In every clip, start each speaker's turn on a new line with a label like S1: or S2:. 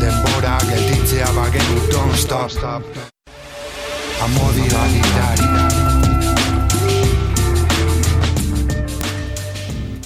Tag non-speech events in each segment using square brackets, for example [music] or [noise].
S1: Denbora gelditzea bagenu, don't stop. Amodio agitari,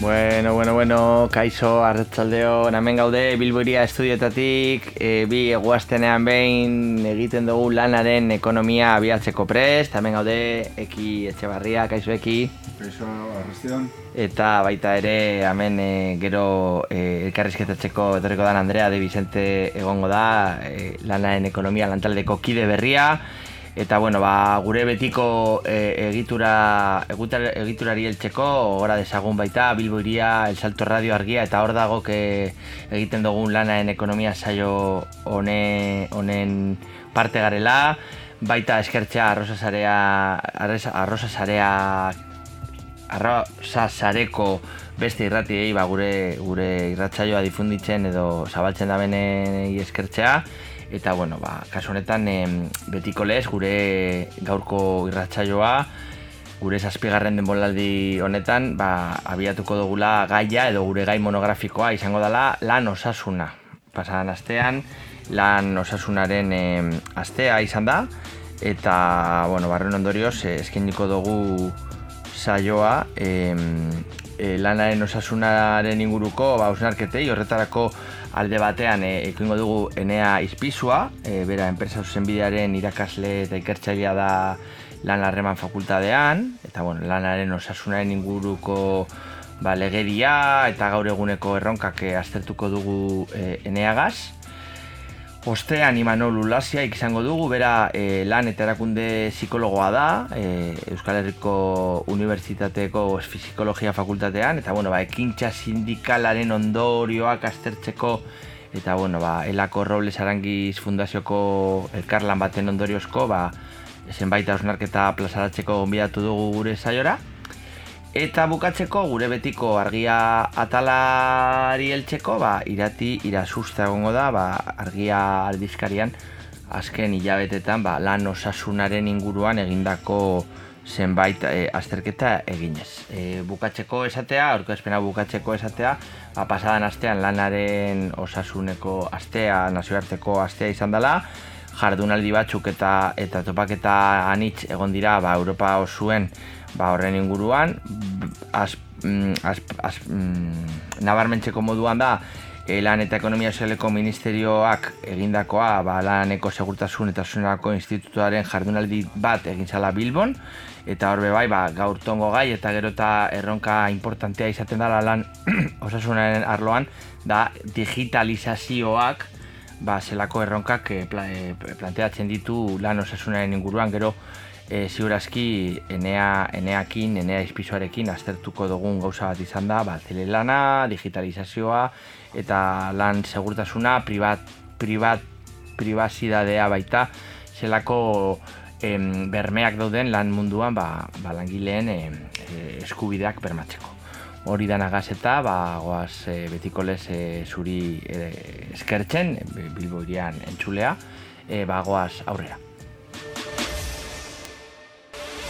S2: Bueno, bueno, bueno, kaixo, arretzaldeo, hemen gaude, Bilboiria estudietatik, e, bi eguaztenean behin egiten dugu lanaren ekonomia abiatzeko prest, hemen gaude, eki etxebarria, kaixo eki.
S3: Kaixo, arrastion.
S2: Eta baita ere, hemen e, gero e, elkarrizketatzeko etorriko dan Andrea de Vicente egongo da, e, lanaren ekonomia lantaldeko kide berria, Eta bueno, ba, gure betiko e, egitura, egitura, egiturari heltzeko gora desagun baita Bilbo iria, El Salto Radio argia eta hor dago ke egiten dugun lanaen ekonomia saio hone, honen parte garela. Baita eskertzea arroza zarea arroza zarea arroza zareko beste irratiei ba, gure, gure irratzaioa difunditzen edo zabaltzen da benei eskertzea eta bueno, ba, kasu honetan em, betiko lez gure gaurko irratsaioa gure zazpigarren denbolaldi honetan ba, abiatuko dugula gaia edo gure gai monografikoa izango dela lan osasuna. Pasadan astean lan osasunaren em, astea izan da eta bueno, barren ondorioz eh, eskeniko dugu saioa em, e, lanaren osasunaren inguruko ba, osnarketei horretarako alde batean e, dugu Enea Izpizua, e, bera enpresa zuzenbidearen irakasle eta ikertzailea da lan harreman fakultadean, eta bueno, lanaren osasunaren inguruko ba, legedia eta gaur eguneko erronkak e, aztertuko dugu e, Eneagaz. Ostean Imanol Ulasia izango dugu, bera e, lan eta erakunde psikologoa da, e, Euskal Herriko Unibertsitateko Psikologia Fakultatean, eta bueno, ba, ekintza sindikalaren ondorioak aztertzeko, eta bueno, ba, Elako Robles Arangiz Fundazioko elkarlan baten ondoriozko, ba, zenbait hausnarketa plazaratzeko gonbidatu dugu gure saiora. Eta bukatzeko gure betiko argia atalari heltzeko, ba, irati irasusta egongo da, ba, argia aldizkarian azken hilabetetan ba, lan osasunaren inguruan egindako zenbait e, azterketa eginez. E, bukatzeko esatea, aurkezpena bukatzeko esatea, ba, pasadan astean lanaren osasuneko astea, nazioarteko astea izan dela, jardunaldi batzuk eta eta topaketa anitz egon dira ba, Europa osuen ba, horren inguruan az, az, az, nabarmentzeko moduan da e, lan eta ekonomia sozialeko ministerioak egindakoa ba, laneko segurtasun eta sunerako institutuaren jardunaldi bat egin zala Bilbon. Eta horbe bai ba, gaur tongo gai eta gero eta erronka importantea izaten dela lan [clears throat] osasunaren arloan da digitalizazioak ba, zelako erronkak e, planteatzen ditu lan osasunaren inguruan. Gero e, ziurazki enea, eneakin, enea izpizuarekin aztertuko dugun gauza bat izan da, ba, telelana, digitalizazioa eta lan segurtasuna, privat, privat, privazidadea baita, zelako em, bermeak dauden lan munduan ba, ba langileen em, e, eskubideak bermatzeko. Hori da nagazeta, ba, goaz e, betiko lez e, zuri e, eskertzen, bilbo irian entzulea, e, ba, goaz aurrera.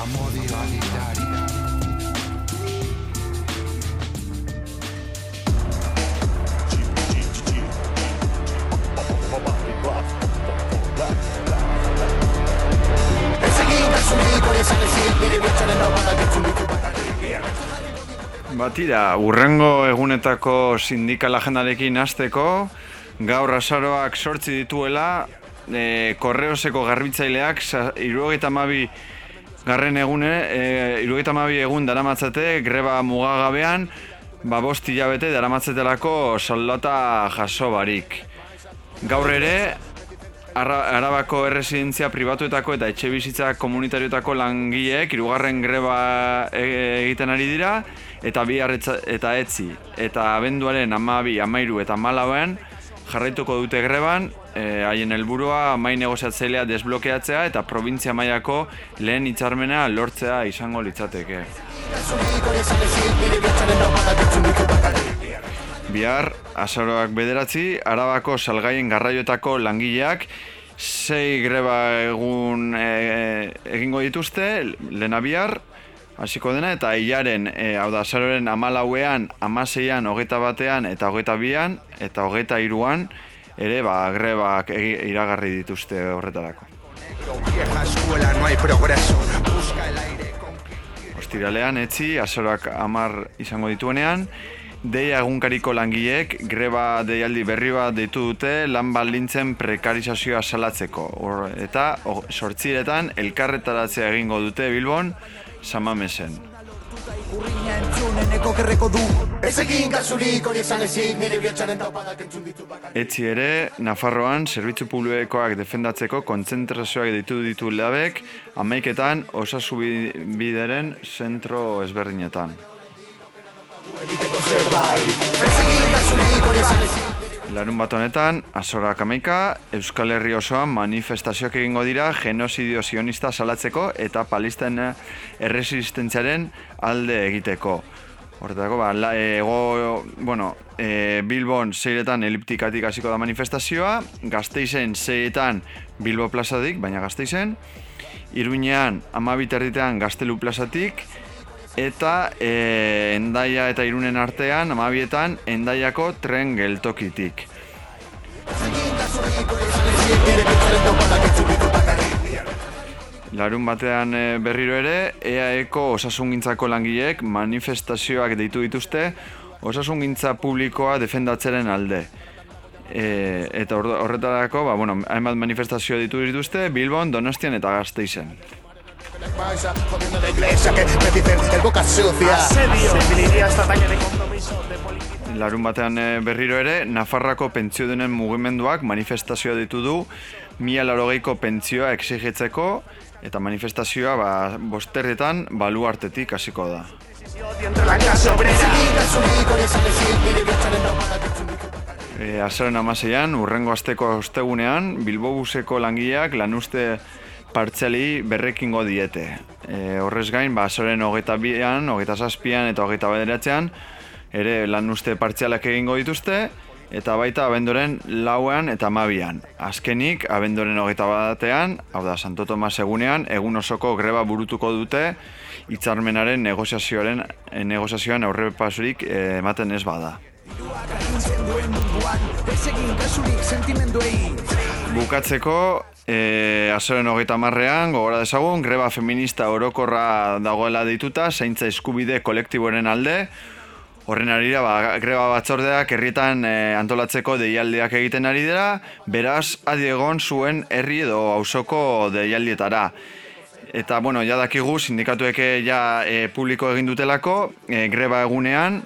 S1: Amodio agitari.
S3: Batira, urrengo egunetako sindikal agendarekin hasteko gaur azaroak sortzi dituela, e, korreoseko garbitzaileak, irurogeita mabi garren egune, e, irurogeita mabi egun daramatzate, greba mugagabean, ba bost hilabete daramatzetelako soldata jaso barik. Gaur ere, Arabako erresidentzia pribatuetako eta etxe bizitza komunitarioetako langileek irugarren greba e, egiten ari dira eta bi eta etzi eta abenduaren amabi, amairu eta malauen jarraituko dute greban eh, haien helburua mai negoziatzailea desblokeatzea eta provintzia mailako lehen hitzarmena lortzea izango litzateke. Bihar, azaroak bederatzi, arabako salgaien garraioetako langileak sei greba egun e, egingo dituzte, lehena bihar, hasiko dena, eta hilaren, e, hau da, azaroren amalauean, amaseian, hogeita batean, eta hogeita bian, eta hogeita iruan, ere, ba, grebak iragarri dituzte horretarako. Ostiralean, etzi, azorak amar izango dituenean, Deia egunkariko langileek greba deialdi berri bat deitu dute lan baldintzen prekarizazioa salatzeko. Hor, eta sortziretan elkarretaratzea egingo dute Bilbon samamesen.
S4: Entzuneneko gerreko du. Ez egin kasurik hori esan ezik Nire bihotxaren taupadak entzun ditu bakar
S3: Etzi ere, Nafarroan zerbitzu publikoak defendatzeko kontzentrazioak ditu ditu labek, amaiketan osasu bi- bideren zentro ezberdinetan. Larun bat honetan, azorak amaika, Euskal Herri osoan manifestazioak egingo dira genozidio sionista salatzeko eta palisten erresistentziaren alde egiteko. Horretako, ba, la, ego, bueno, e, Bilbon zeiretan eliptikatik hasiko da manifestazioa, Gasteizen zeiretan Bilbo plazatik, baina Gasteizen, Iruñean amabit erditean Gaztelu plazatik, eta e, Endaia eta Irunen artean, amabietan, Endaiako tren geltokitik. Larun batean e, berriro ere, EAEko osasungintzako langileek manifestazioak deitu dituzte osasungintza publikoa defendatzeren alde. E, eta horretarako, ba, bueno, hainbat manifestazio ditu dituzte, Bilbon, Donostian eta Gasteizen.
S4: La iglesia que me dicen el boca sucia
S5: Asedio.
S3: Larun batean e, berriro ere, Nafarrako pentsiodunen mugimenduak manifestazioa ditu du mila larogeiko pentsioa exigitzeko eta manifestazioa ba, bosterretan baluartetik hasiko da. E, azaren amaseian, urrengo asteko ostegunean, Bilbobuseko langileak lanuzte partziali berrekingo diete. E, horrez gain, ba, azaren hogeita bian, hogeita zazpian eta hogeita bederatzean, ere lanuzte partzialak egingo dituzte, eta baita abendoren lauean eta mabian. Azkenik, abendoren hogeita batean, hau da, Santo Tomas egunean, egun osoko greba burutuko dute, hitzarmenaren negoziazioaren eh, negoziazioan aurrepasurik eh, ematen ez bada. Bukatzeko, e, azoren hogeita marrean, gogora dezagun, greba feminista orokorra dagoela dituta, zaintza eskubide kolektiboren alde, Horren arira, ba, greba batzordeak herrietan e, antolatzeko deialdiak egiten ari dira, beraz, adiegon zuen herri edo auzoko deialdietara. Eta, bueno, ja dakigu, sindikatueke ja e, publiko egin dutelako, e, greba egunean,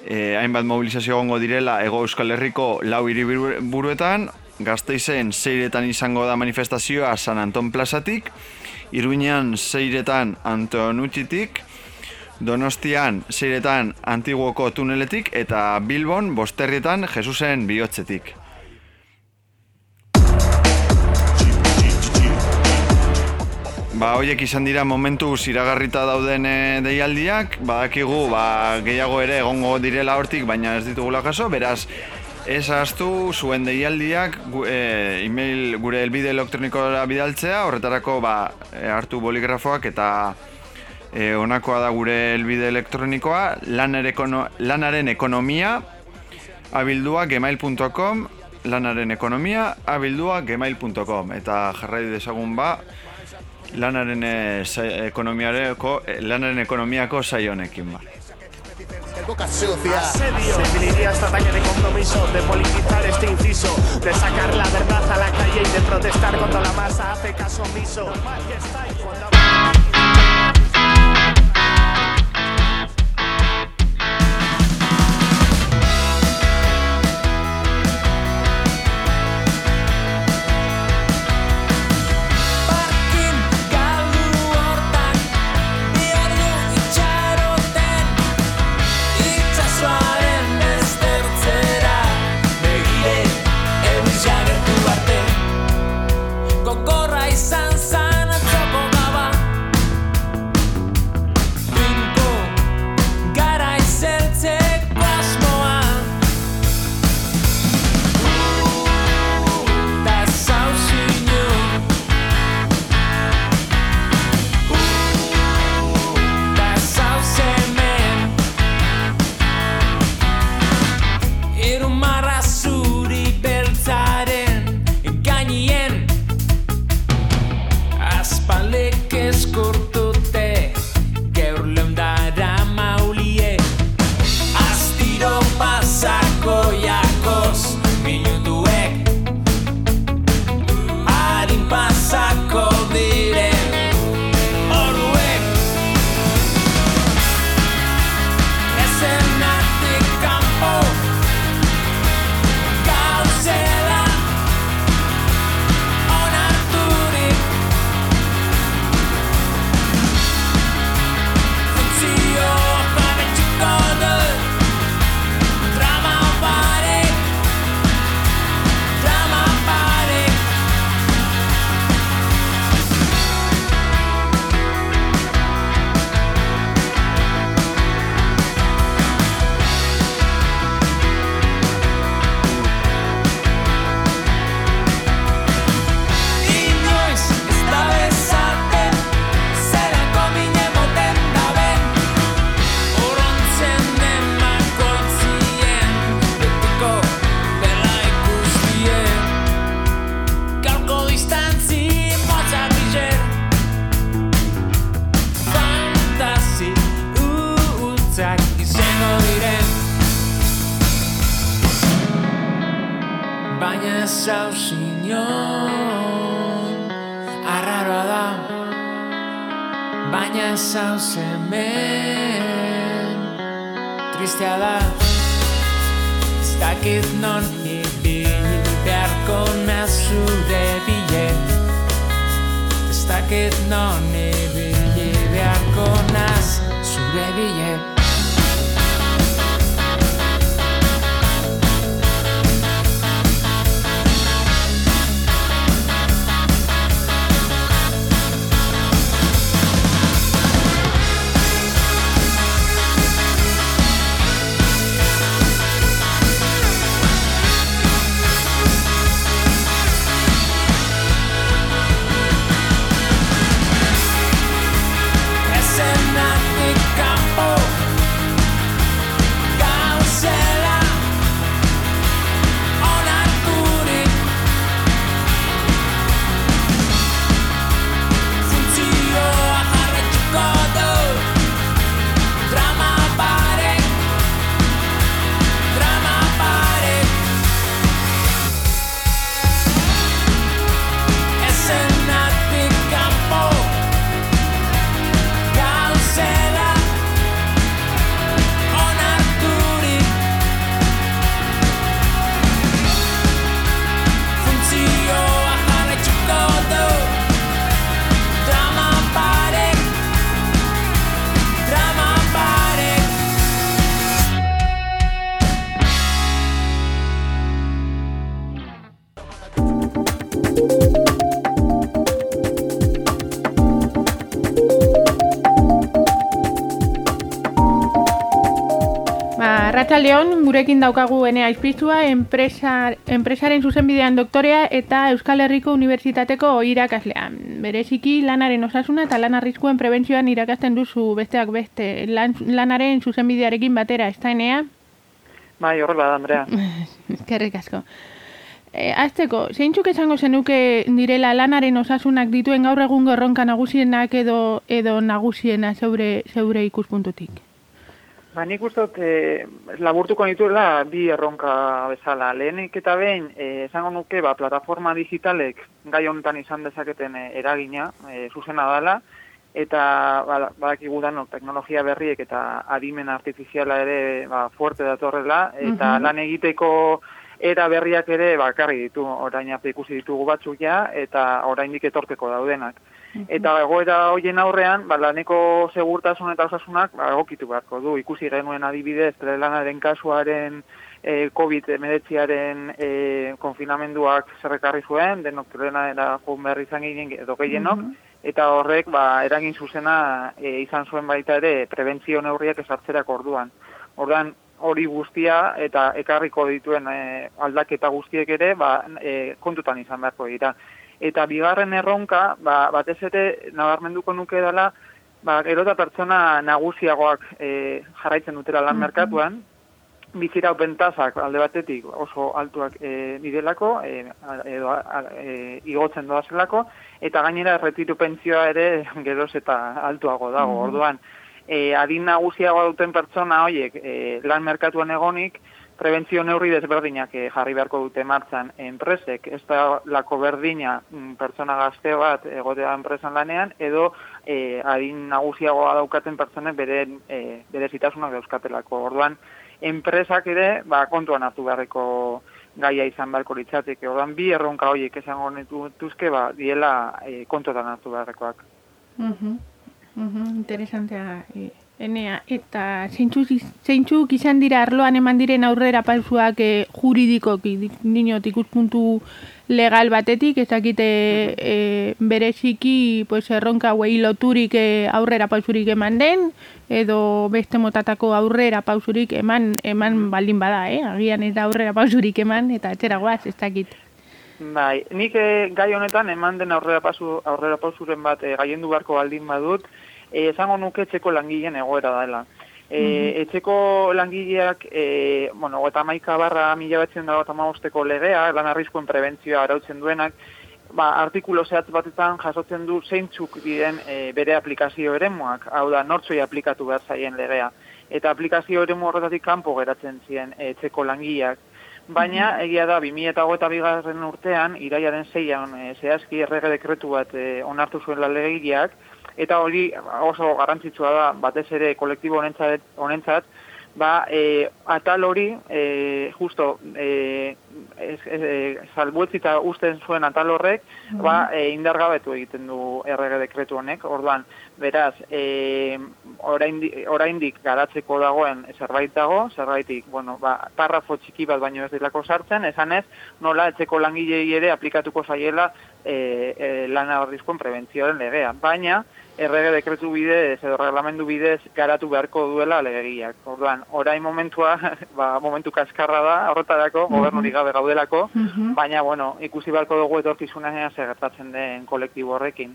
S3: e, hainbat mobilizazio egongo direla Ego Euskal Herriko lau hiriburuetan, Gasteizen zeiretan izango da manifestazioa San Anton plazatik, Iruñean zeiretan Antonutxitik, Donostian zeiretan Antiguoko tuneletik eta Bilbon bosterrietan Jesusen bihotzetik. Ba, hoiek izan dira momentu iragarrita dauden e, deialdiak, badakigu ba, gehiago ere egongo direla hortik, baina ez ditugula kaso, beraz, ez ahaztu zuen deialdiak e, email gure elbide elektronikora bidaltzea, horretarako ba, e, hartu boligrafoak eta e, honakoa da gure elbide elektronikoa, ekono, lanaren ekonomia, abildua gmail.com, lanaren ekonomia, abildua gmail.com, eta jarrai dezagun ba, lanaren e, ekonomiareko, e, lanaren ekonomiako saio honekin ba.
S4: Boca sucia
S5: Asedio. Definiría esta talla de compromiso de politizar este inciso, de sacar la verdad a la calle y de protestar cuando la masa hace caso omiso.
S6: Gurekin daukagu ene aizpiztua, enpresa, enpresaren zuzenbidean doktorea eta Euskal Herriko Unibertsitateko irakaslea. Bereziki lanaren osasuna eta lan arriskuen prebentzioan irakasten duzu besteak beste lan, lanaren zuzenbidearekin batera, ez da enea?
S7: Bai, horrela da, Andrea. [laughs]
S6: Eskerrik asko. E, azteko, zeintzuk esango zenuke direla lanaren osasunak dituen gaur egungo erronka nagusienak edo edo nagusiena zeure, zeure ikuspuntutik?
S7: Ba, nik uste dut, e, laburtuko nituela bi erronka bezala. Lehenik eta behin, e, esango nuke, ba, plataforma digitalek gai honetan izan dezaketen e, eragina, e, zuzena dela, eta ba, badakigu danok teknologia berriek eta adimen artifiziala ere ba, fuerte datorrela, eta
S8: Mhm.
S7: lan egiteko era berriak ere bakarri ditu, orain arte ikusi ditugu batzuk ja, eta oraindik etorteko daudenak. Eta egoera hoien aurrean, ba, laneko segurtasun eta osasunak ba, egokitu beharko du. Ikusi genuen adibidez, telelanaren kasuaren e, COVID-19aren e, konfinamenduak zerrekarri zuen, denok trenera joan behar izan ginen edo gehienok, eta horrek ba, eragin zuzena e, izan zuen baita ere prebentzio neurriak esartzerak orduan. Orduan hori guztia eta ekarriko dituen e, aldaketa guztiek ere ba, e, kontutan izan beharko dira. Eta bigarren erronka, ba, batez ere nabarmenduko nuke dela, ba, gero eta pertsona nagusiagoak e, jarraitzen dutela lan merkatuan, biziraupen tasak alde batetik oso altuak e, direlako, e, edo a, e, igotzen doazelako, eta gainera erretiru pentsioa ere geroz eta altuago dago. Orduan, e, adin nagusiagoa duten pertsona horiek e, lan merkatuan egonik, prebentzio neurri desberdinak e, jarri beharko dute martzan enpresek, ez da lako berdina mm, pertsona gazte bat egotea enpresan lanean, edo e, adin nagusiagoa daukaten pertsonek bere, e, bere zitasunak dauzkatelako. Orduan, enpresak ere ba, kontuan hartu beharreko gaia izan beharko litzateke. Orduan, bi erronka horiek esango nituzke, ba, diela e, kontuan hartu beharrekoak.
S6: Mhm. Mhm, interesantea. E, Enea, eta zeintzuk, zeintzuk izan dira arloan eman diren aurrera pausuak e, juridikoki, dik- dinot ikuspuntu legal batetik, ez dakite e, bereziki pues, erronka hauei loturik e, aurrera pausurik eman den, edo beste motatako aurrera pausurik eman eman baldin bada, eh? agian ez da aurrera pausurik eman, eta etxera goaz, ez dakit.
S7: Bai, nik eh, gai honetan eman den aurrera pasu aurrera pausuren bat eh, gaien beharko baldin badut, eh, esango nuke etxeko langileen egoera dela. E, Etxeko langileak, e, bueno, eta maika barra mila batzen dago tamagosteko legea, lan arriskuen prebentzioa arautzen duenak, ba, artikulo zehatz batetan jasotzen du zeintzuk diren e, bere aplikazio eremuak, hau da, nortzoi aplikatu behar zaien legea. Eta aplikazio eremu horretatik kanpo geratzen ziren e, etxeko langileak. Baina, egia da, 2008 bigarren urtean, iraiaren zeian, e, zehazki errege dekretu bat e, onartu zuen legegileak, eta hori oso garrantzitsua da, batez ere kolektibo honentzat, honentzat ba, e, atal hori, e, justo, e, ez, e, salbuetzita usten zuen atal horrek, ba, e, indargabetu egiten du errege dekretu honek, orduan, beraz, e, oraindi- oraindik garatzeko dagoen zerbait dago, zerbaitik, bueno, ba, parrafo txiki bat baino ez dilako sartzen, esanez, nola etxeko langilei ere aplikatuko zaiela e, e, lan arriskuen prebentzioaren legea. Baina, errege dekretu bidez edo reglamendu bidez garatu beharko duela legegiak. Orduan, orain momentua, [laughs] ba, momentu kaskarra da, horretarako, gobernurik gabe gaudelako, baina, bueno, ikusi beharko dugu etorkizunean zer gertatzen den kolektibo horrekin.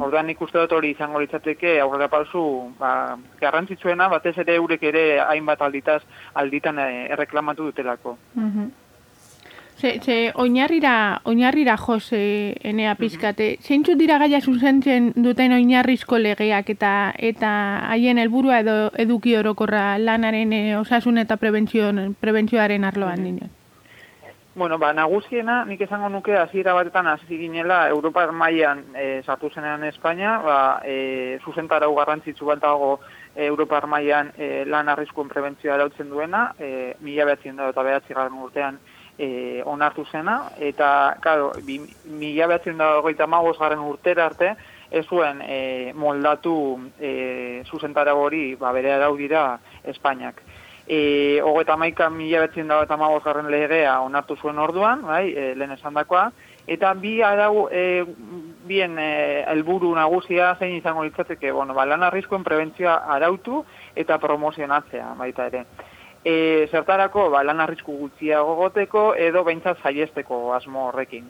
S7: Orduan nik uste dut hori izango litzateke aurrera pausu ba, garrantzitsuena, batez ere eurek ere hainbat alditaz alditan eh, erreklamatu dutelako.
S6: Mhm. Ze, ze oinarrira, oinarrira jose enea pizkate. Zeintzuk dira gaia zuzentzen duten oinarrizko legeak eta eta haien helburua edo eduki orokorra lanaren eh, osasun eta prebentzioaren arloan dinen.
S7: Bueno, ba, nagusiena, nik esango nuke hasiera batetan hasi ginela Europar mailan e, sartu zenean Espainia, ba, e, zuzentarau garrantzitsu bat dago e, Europar mailan e, lan arriskuen prebentzioa arautzen duena, e, mila behatzen da eta behatzigarren urtean e, onartu zena, eta, claro, bi, mila behatzen da hogeita garren urtera arte, ez zuen e, moldatu e, zuzentara hori ba, bere arau dira Espainiak. E, Ogeta maika mila betzen da eta garren legea onartu zuen orduan, bai, e, lehen esan dakoa, eta bi arau, e, bien e, helburu nagusia zein izango litzateke, bueno, ba, lan arriskuen prebentzioa arautu eta promozionatzea baita ere. E, zertarako, ba, lan arrisku gutxiago goteko edo behintzat saiesteko asmo horrekin.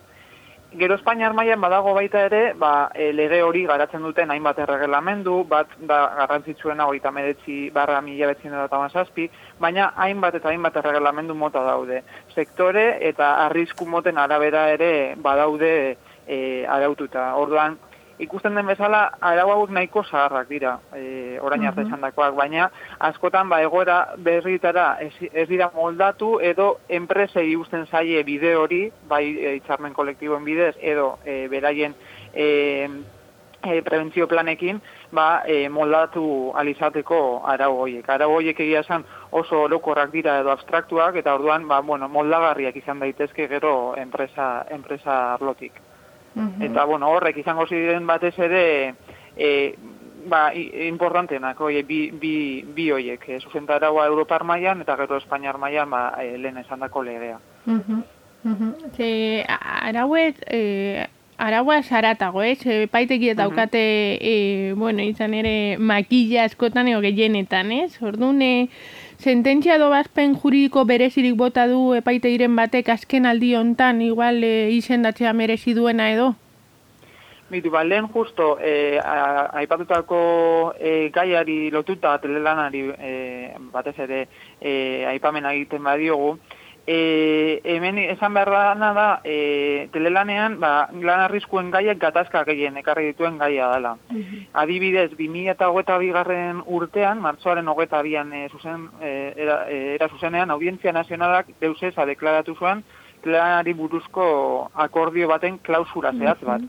S7: Gero Espainiar mailan badago baita ere, ba, e, lege hori garatzen duten hainbat erregelamendu, bat da garrantzitsuena hogeita meretzi barra mila betzien zazpi, baina hainbat eta hainbat erregelamendu mota daude. Sektore eta arrisku moten arabera ere badaude e, araututa. Orduan, ikusten den bezala, arau hauek nahiko zaharrak dira, e, orain arte esandakoak, baina askotan ba egoera berritara ez, ez dira moldatu edo enpresei usten zaie bide hori, bai e, hitzarmen kolektiboen bidez edo e, beraien e, e, prebentzio planekin, ba, e, moldatu alizateko arau hoiek. Arau hoiek egia esan oso orokorrak dira edo abstraktuak, eta orduan, ba, bueno, moldagarriak izan daitezke gero enpresa, enpresa arlotik. Eta, bueno, horrek izango ziren batez ere, e, ba, importanteenak, oie, bi, bi, bi oiek, e, zuzentaraua Europar mailan eta gero Espainiar mailan ba, e, lehen esandako legea.
S6: Mhm, mhm. Ze arauet, e, araua saratago, ez? E, paiteki eta daukate, e, bueno, izan ere makilla askotan eo gehienetan, ez? Orduan, sententzia dobazpen juridiko berezirik bota du epaitegiren batek azken aldi hontan igual e, izendatzea merezi duena edo?
S7: Bitu, ba, lehen justo, e, a- aipatutako e, gaiari lotuta, telelanari e, batez ere e, aipamena egiten badiogu, e, hemen esan behar dana da, e, telelanean, ba, lan arriskuen gaiak gatazka gehien ekarri dituen gaia dela. Adibidez, 2008 bigarren urtean, martzoaren hogeta bian e, zuzen, e, era, e, era zuzenean, Audientzia Nazionalak deusesa deklaratu zuen, telelanari buruzko akordio baten klausura zehatz bat.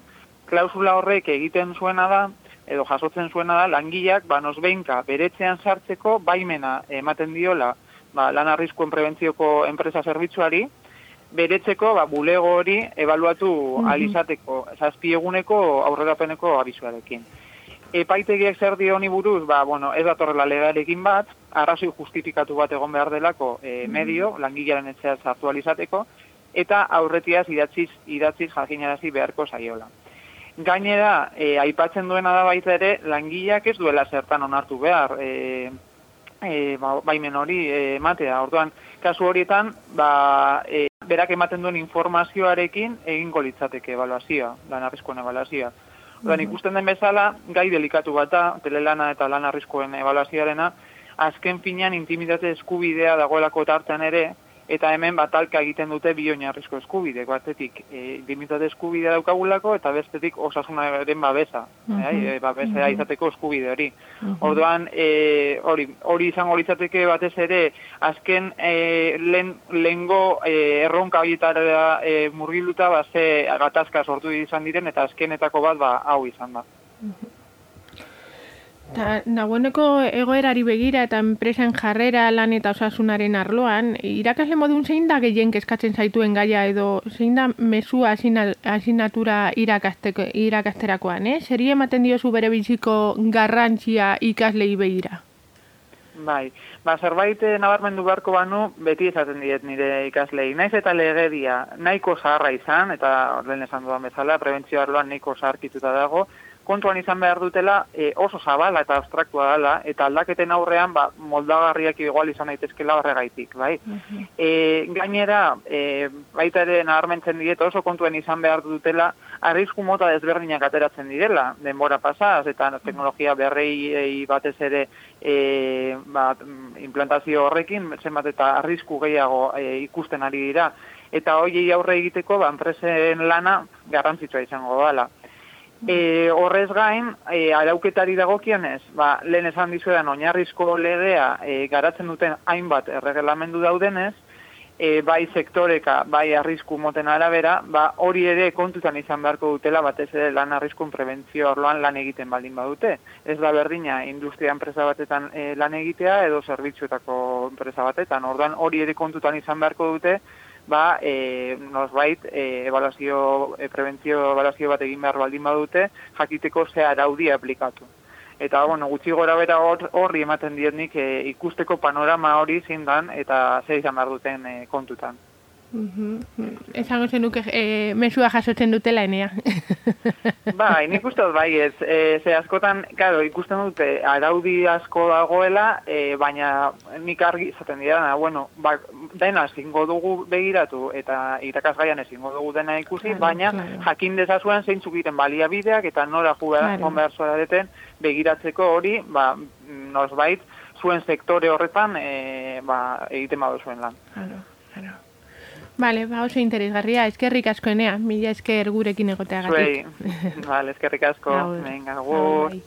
S7: Klausula horrek egiten zuena da, edo jasotzen zuena da, langileak, ba, nosbeinka, beretzean sartzeko baimena ematen diola, ba, lan arriskuen prebentzioko enpresa zerbitzuari, beretzeko, ba, bulego hori ebaluatu
S6: Mhm.
S7: alizateko, zazpieguneko aurrerapeneko abizuarekin. Epaitegiek zer dio honi buruz, ba, bueno, ez datorrela legarekin bat, arrazoi justifikatu bat egon behar delako e, medio, langilearen etxea sartu alizateko, eta aurretiaz idatziz, idatziz jakinarazi beharko zaiola. Gainera, e, aipatzen duena da baita ere, langileak ez duela zertan onartu behar, e, e, ba, baimen hori e, ematea. Orduan, kasu horietan, ba, e, berak ematen duen informazioarekin egingo litzateke evaluazioa, lan arriskoen evaluazioa. Orduan, ikusten den bezala, gai delikatu bat da, telelana eta lan arriskoen evaluazioarena, azken finean intimitate eskubidea dagoelako tartean ere, eta hemen batalka egiten dute bi oinarrizko eskubide, batetik e, intimitate eskubidea daukagulako eta bestetik osasunaren babesa,
S6: Mhm.
S7: eh, e, babesa izateko eskubide hori.
S6: Mhm.
S7: Orduan, e, hori, hori izango litzateke batez ere, azken e, lehen, lehengo e, erronka horietara e, murgiluta, ba, ze gatazka sortu izan diren, eta azkenetako bat, ba, hau izan da.
S6: Ta, nagoeneko egoerari begira eta enpresen jarrera lan eta osasunaren arloan, irakasle modun zein da gehien kezkatzen zaituen gaia edo zein da mesua asina- asinatura irakasterakoan, eh? Zeri ematen diozu bere biziko garrantzia ikaslei begira?
S7: Bai, ba, zerbait eh, nabarmendu beharko banu, beti esaten diet nire ikaslei. Naiz eta legedia nahiko zaharra izan, eta lehen esan dudan bezala, prebentzio arloan nahiko zaharkituta dago, kontuan izan behar dutela e, oso zabala eta abstraktua dela, eta aldaketen aurrean ba, moldagarriak igual izan daitezkela horregaitik, bai? E, gainera, e, baita ere nabarmentzen diet oso kontuen izan behar dutela, arrisku mota desberdinak ateratzen direla, denbora pasaz, eta teknologia berrei batez ere e, ba, mm, implantazio horrekin, zenbat eta arrisku gehiago e, ikusten ari dira, eta hoiei aurre egiteko, ba, enpresen lana garrantzitsua izango dela. E, horrez gain, e, arauketari dagokionez, ba, lehen esan dizuedan oinarrizko legea e, garatzen duten hainbat erregelamendu daudenez, e, bai sektoreka, bai arrisku moten arabera, ba, hori ere kontutan izan beharko dutela batez ere lan arriskun prebentzio orloan lan egiten baldin badute. Ez da berdina industria enpresa batetan e, lan egitea edo zerbitzuetako enpresa batetan. Orduan hori ere kontutan izan beharko dute, ba, e, nosbait, e, evaluazio, e, prebentzio evaluazio bat egin behar baldin badute, jakiteko ze araudi aplikatu. Eta, bueno, gutxi gora bera hor- horri ematen diet nik e, ikusteko panorama hori zindan eta ze izan behar duten e, kontutan.
S6: Mhm. Esango zenuke e, mesua jasotzen dutela enea. [laughs]
S7: Bai, nik uste dut bai ez, e, ze askotan, claro, ikusten dute araudi asko dagoela, e, baina nik argi izaten dira, bueno, ba, dena ezingo dugu begiratu eta irakasgaian ezingo dugu dena ikusi,
S6: Claro,
S7: baina
S6: claro.
S7: jakin dezazuen zeintzuk diren baliabideak eta nora juga
S6: Claro.
S7: zuareten begiratzeko hori, ba, nosbait, zuen sektore horretan e, ba, egiten badu zuen lan.
S6: Claro, claro. Vale, ba oso interesgarria, eskerrik asko enea, mila esker gurekin egoteagatik.
S7: Zuei, vale, eskerrik asko, venga,
S6: Agur,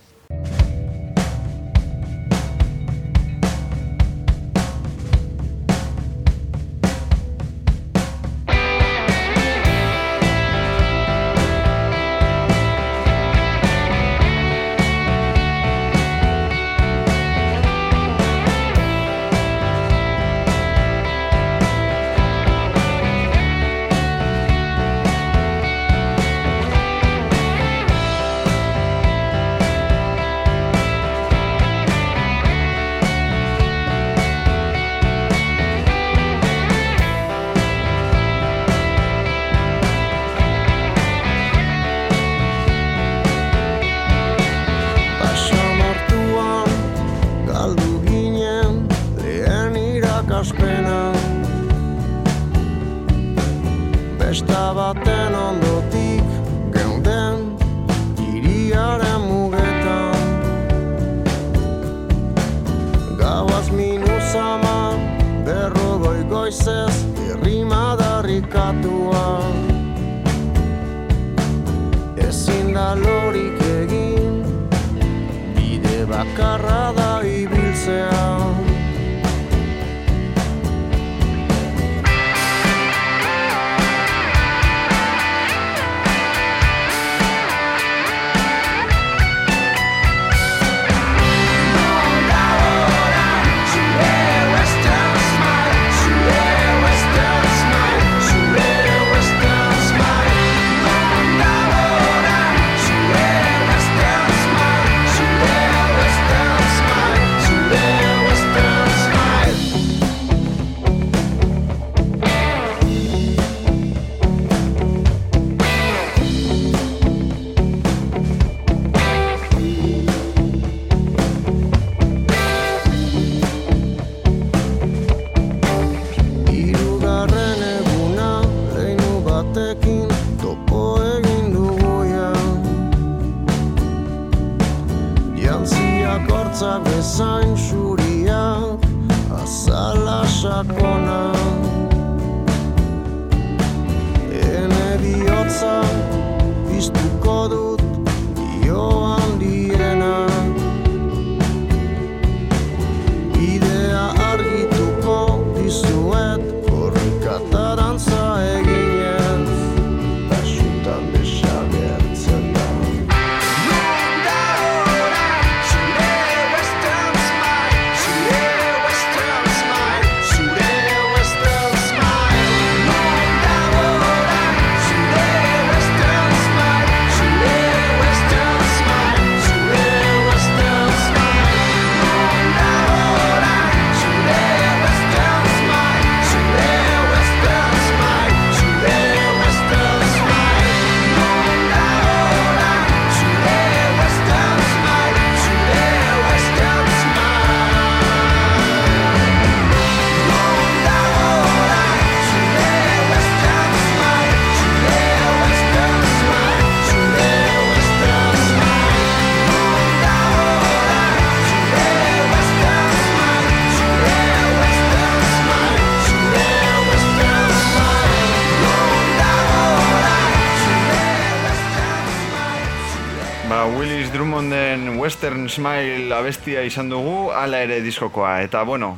S3: Smile abestia izan dugu, hala ere diskokoa. Eta, bueno,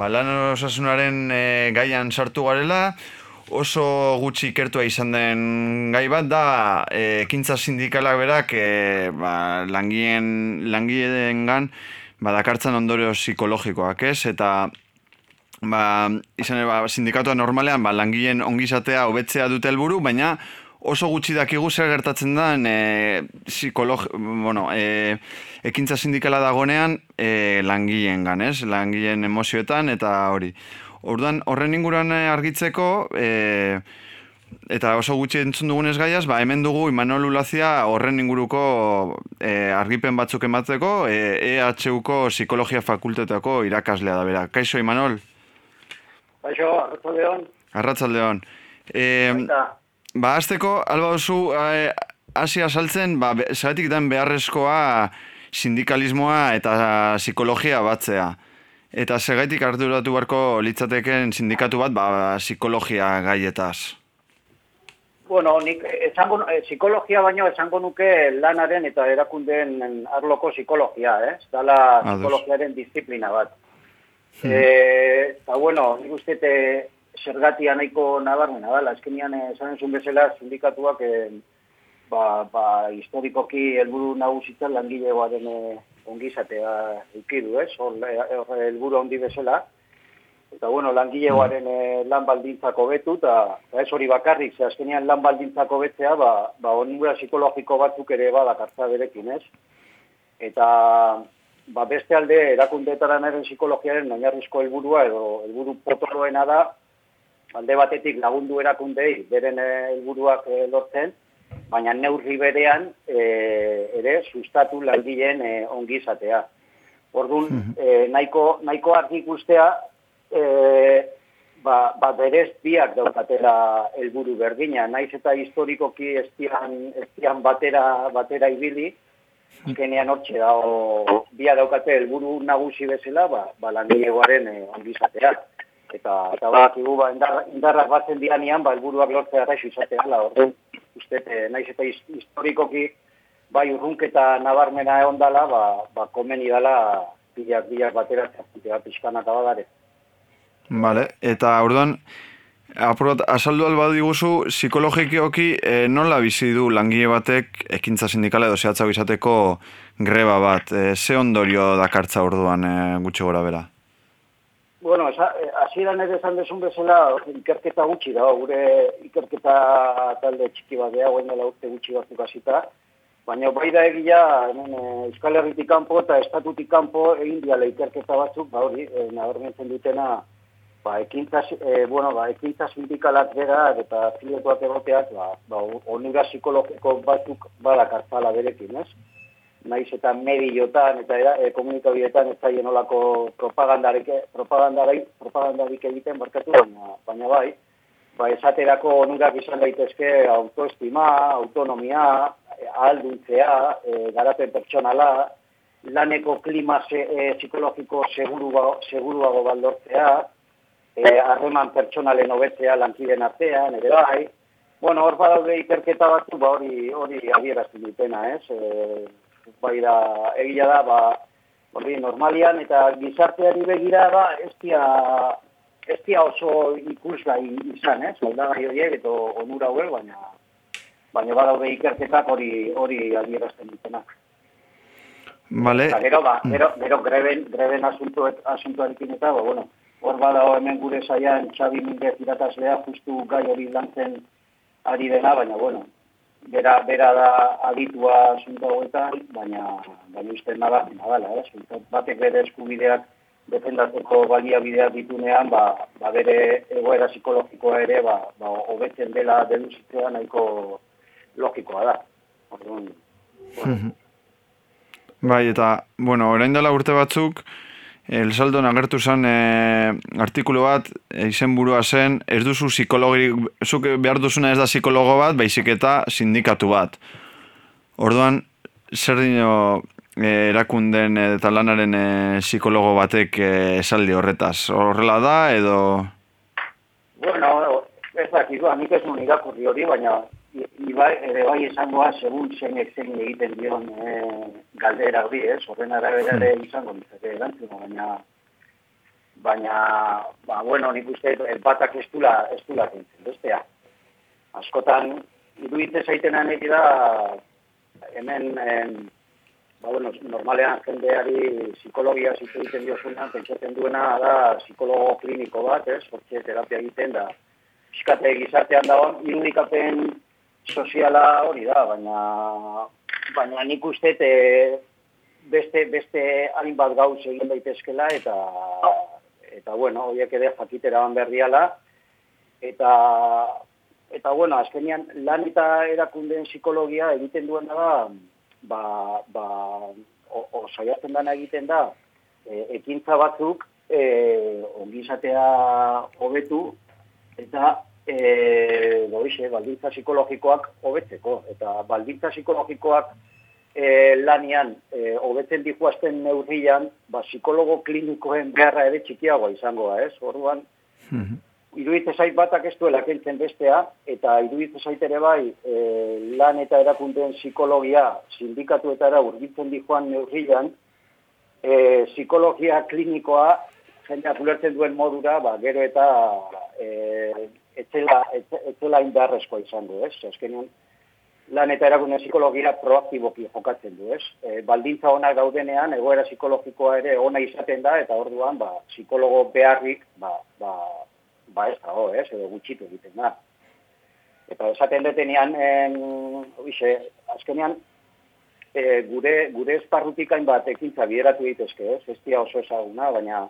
S3: ba, lan osasunaren e, gaian sartu garela, oso gutxi ikertua izan den gai bat da, e, ekintza sindikalak berak, e, ba, langien, langileengan, ba, dakartzen ondorio psikologikoak, ez? Eta, ba, izan ere, ba, sindikatua normalean, ba, langileen ongizatea hobetzea dute helburu, baina oso gutxi dakigu zer gertatzen da e, psikolog, bueno, e, ekintza sindikala dagonean e, langileen ez? Langileen emozioetan eta hori. Orduan, horren inguruan eh, argitzeko, e, eta oso gutxi entzun dugunez gaiaz, ba, hemen dugu Imanol Ulazia horren inguruko e, argipen batzuk emateko, e, EHUko Psikologia Fakultetako irakaslea da bera. Kaixo, Imanol?
S9: Baixo, arratzaldeon.
S3: Arratzaldeon. E,
S9: Baita,
S3: ba, azteko, alba duzu, e, hasi saltzen, ba, zergatik den beharrezkoa sindikalismoa eta psikologia batzea. Eta segaitik arduratu beharko litzateken sindikatu bat, ba, psikologia gaietaz.
S9: bueno, nik esango, eh, psikologia baino esango nuke lanaren eta erakundeen arloko psikologia, eh? Dala
S3: Ados.
S9: psikologiaren disiplina bat. Eh, eta bueno, nik uste te zergatia nahiko nabarmena dala, azkenian eh, esan zuen bezala sindikatuak eh, ba, ba, historikoki helburu nagusitzen langilegoaren eh, ongizatea eukidu, ez? Hor, eh, hor helburu handi bezala. Eta bueno, langilegoaren eh, lan baldintzak hobetu, eta ez hori bakarrik, ze azkenean lan baldintzak hobetzea, ba, ba onura psikologiko batzuk ere badakartza berekin, ez? Eta ba, beste alde erakundeetaran eren psikologiaren oinarrizko helburua edo helburu potoloena da, alde batetik lagundu erakundei beren eh, helburuak eh, lortzen, baina neurri berean eh, ere sustatu langileen eh, ongizatea. Orduan, eh, nahiko, nahiko argi ikustea, eh, ba, ba berez biak daukatela helburu berdina, naiz eta historikoki estian, estian batera, batera ibili, azkenean hortxe da, o, bia daukate helburu nagusi bezala, ba, ba langilegoaren eh, ongizatea. Eta, eta badakigu, ba, indar, indarrak batzen dianean, ba, helburuak lortzea erraixo izatea, la, orduan, uste, eh, naiz eta his- historikoki bai urrunketa nabarmena egon dala, ba, ba komeni dala bilak bilak bateratzen, eta pixkanaka badare.
S3: Vale, eta orduan, apurat, azaldu alba diguzu, psikologikoki e, nola bizi du langile batek ekintza sindikala edo zehatzago izateko greba bat? E, ze ondorio dakartza orduan e, gutxi gora bera?
S9: Bueno, eh, hasieran ere esan desun bezala, ikerketa gutxi da, gure ikerketa talde txiki bat geha, guen dela urte gutxi batzuk hasita, baina bai da egia, hemen, eh, Euskal Herritik kanpo eta estatutik kanpo egin diala ikerketa batzuk, ba hori, e, nabarmentzen dutena, ba, ekintza, e, bueno, ba, ekintza sindikalak bera eta afiliatuak egoteak, ba, ba, onura psikologiko batzuk badakartzala berekin, ez? Naiz eta mediotan eta era, e, komunikabideetan ez zaien olako propagandarik, propagandarik, propagandarik egiten barkatu, baina, baina bai, ba, esaterako onurak izan daitezke autoestima, autonomia, e, ahalduntzea, e, garapen pertsonala, laneko klima ze, e, psikologiko seguru, seguruago baldortzea, e, harreman pertsonalen hobetzea lankiden artean, ere bai, Bueno, hor badaude ikerketa batzu, ba hori hori adierazten dutena, ez? E, bai da, egia da, ba, hori normalian eta gizarteari begira ba, ez dia, ez dia oso ikusgai izan, ez? Aldagai horiek eta onura hauek, baina baina badaude ikerketak hori hori adierazten dutenak.
S3: Vale,
S9: Eta gero, ba, gero, gero greben, greben asuntuet, asuntuarekin eta, ba, bueno, hor badago hemen gure saian Xabi Mingez irakaslea justu gai hori lantzen ari dena, baina, bueno, bera, bera da aditua asunto hauetan, baina, baina uste nada, nadala, eh? batek bere eskubideak defendatzeko baliabideak ditunean, ba, ba bere egoera psikologikoa ere, ba, ba hobetzen dela deduzitzea nahiko logikoa da. Orduan, [laughs]
S3: Bai, eta, bueno, orain dela urte batzuk, El Saldon agertu zen e, artikulu bat, e, izenburua zen, ez duzu psikologirik, zuk behar duzuna ez da psikologo bat, baizik eta sindikatu bat. Orduan, zer dino e, erakunden eta lanaren e, psikologo batek esaldi horretaz? Horrela da, edo...
S9: Bueno, ez dakit, ba, nik ez nuen irakurri hori, baina ibai, ere bai esangoa segun zeinek zein egiten dion e, galdera hori, ez? Horren arabera ere izango nitzake erantzuna, baina baina, ba, bueno, nik uste eh, batak ez dula kentzen, bestea. Askotan, iruditzen zaitenan egi da, hemen, em, ba, bueno, normalean jendeari psikologia zitu egiten diozunean, pentsatzen duena da psikologo kliniko bat, ez? Hortxe terapia egiten da, pixkate gizartean dagoen irudikapen soziala hori da, baina baina nik uste te, beste beste hainbat gauz egin daitezkela eta eta bueno, horiek ere jakitera ban berriala eta eta bueno, azkenean lan eta erakundeen psikologia egiten duena da ba, ba o, o dana egiten da e, ekintza batzuk e, ongizatea hobetu eta e, doixe, baldintza psikologikoak hobetzeko. Eta baldintza psikologikoak e, lanian e, hobetzen dikuazten neurrian, ba, psikologo klinikoen beharra ere txikiagoa izangoa, ez? Orduan, iruditzen zait batak ez duela kentzen bestea, eta iruditzen zait ere bai e, lan eta erakundeen psikologia sindikatuetara urbiltzen dijoan neurrian, e, psikologia klinikoa jendeak ulertzen duen modura, ba, gero eta e, etzela, etze- etzela indarrezkoa izango, ez? Azkenean, lan eta erakunde psikologia proaktiboki jokatzen du, ez? E, baldintza onak daudenean, egoera psikologikoa ere ona izaten da, eta orduan, ba, psikologo beharrik, ba, ba, ba ez dago, ez? Edo gutxitu egiten da. Eta esaten detenean, en, oixe, azkenean, e, gure, gure esparrutik hainbat ekintza bideratu daitezke, ez? Ez oso ezaguna, baina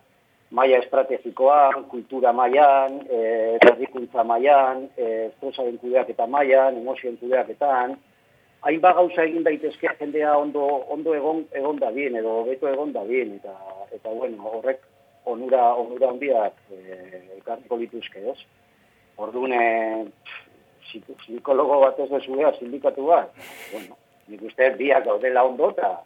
S9: maila estrategikoan, kultura mailan, eh herrikuntza mailan, eh estresaren kudeaketa mailan, emozioen kudeaketan, hainbat gauza egin daitezke jendea ondo ondo egon egon da bien edo hobeto egon da bien eta eta bueno, horrek onura onura handiak eh ekarriko lituzke, ez? Orduan psik- psikologo bat ez dezuea sindikatu bat, bueno, nik uste biak gaudela ondo eta